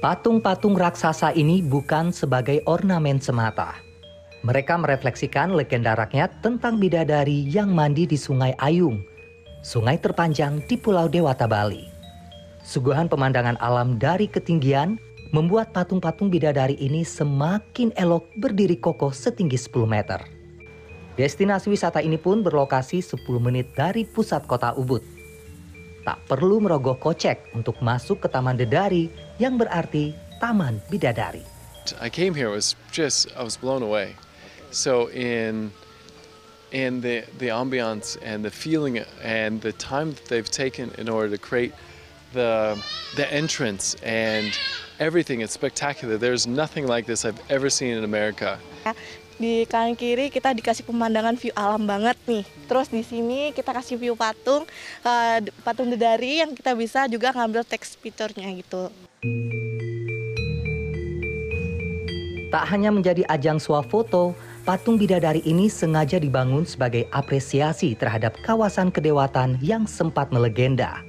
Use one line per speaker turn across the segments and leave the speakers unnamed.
Patung-patung raksasa ini bukan sebagai ornamen semata. Mereka merefleksikan legenda rakyat tentang bidadari yang mandi di Sungai Ayung, sungai terpanjang di Pulau Dewata Bali. Suguhan pemandangan alam dari ketinggian membuat patung-patung bidadari ini semakin elok berdiri kokoh setinggi 10 meter. Destinasi wisata ini pun berlokasi 10 menit dari pusat kota Ubud. Tak perlu merogoh kocek untuk masuk ke Taman Dedari yang berarti Taman Bidadari.
I came here was just I was blown away. So in in the the ambiance and the feeling and the time that they've taken in order to create the the entrance and everything it's spectacular. There's nothing like this I've ever seen in America.
Di kanan kiri kita dikasih pemandangan view alam banget nih. Terus di sini kita kasih view patung, uh, patung dedari yang kita bisa juga ngambil text picture-nya gitu.
Tak hanya menjadi ajang swafoto, patung bidadari ini sengaja dibangun sebagai apresiasi terhadap kawasan kedewatan yang sempat melegenda.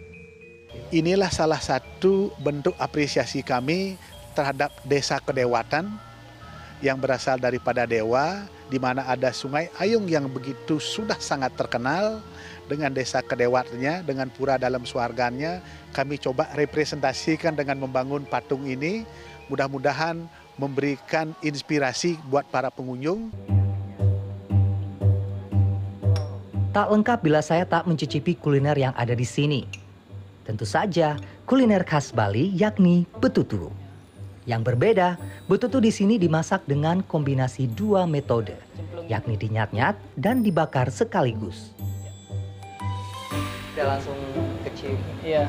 Inilah salah satu bentuk apresiasi kami terhadap desa kedewatan yang berasal daripada dewa, di mana ada sungai Ayung yang begitu sudah sangat terkenal dengan desa kedewatnya, dengan pura dalam suarganya. Kami coba representasikan dengan membangun patung ini, mudah-mudahan memberikan inspirasi buat para pengunjung.
Tak lengkap bila saya tak mencicipi kuliner yang ada di sini. Tentu saja kuliner khas Bali yakni betutu. Yang berbeda, betutu di sini dimasak dengan kombinasi dua metode, yakni dinyat-nyat dan dibakar sekaligus.
Kita langsung kecil.
Iya.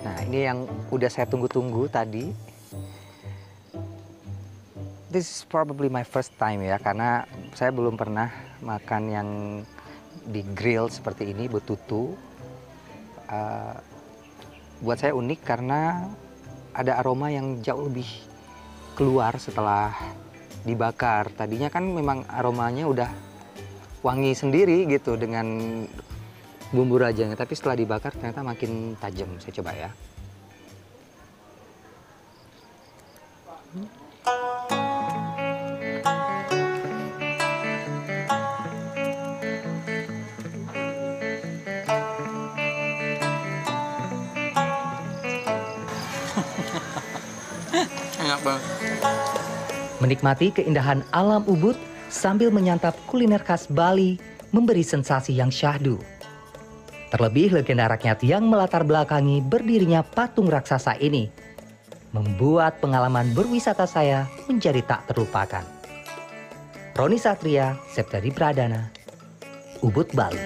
Nah, ini yang udah saya tunggu-tunggu tadi. This is probably my first time ya, karena saya belum pernah makan yang di grill seperti ini, betutu. Uh, buat saya unik karena ada aroma yang jauh lebih keluar setelah dibakar. Tadinya kan memang aromanya udah wangi sendiri gitu dengan bumbu rajanya, tapi setelah dibakar ternyata makin tajam. Saya coba ya.
Enak banget.
Menikmati keindahan alam Ubud sambil menyantap kuliner khas Bali memberi sensasi yang syahdu. Terlebih legenda rakyat yang melatar belakangi berdirinya patung raksasa ini membuat pengalaman berwisata saya menjadi tak terlupakan. Roni Satria, Septari Pradana, Ubud, Bali.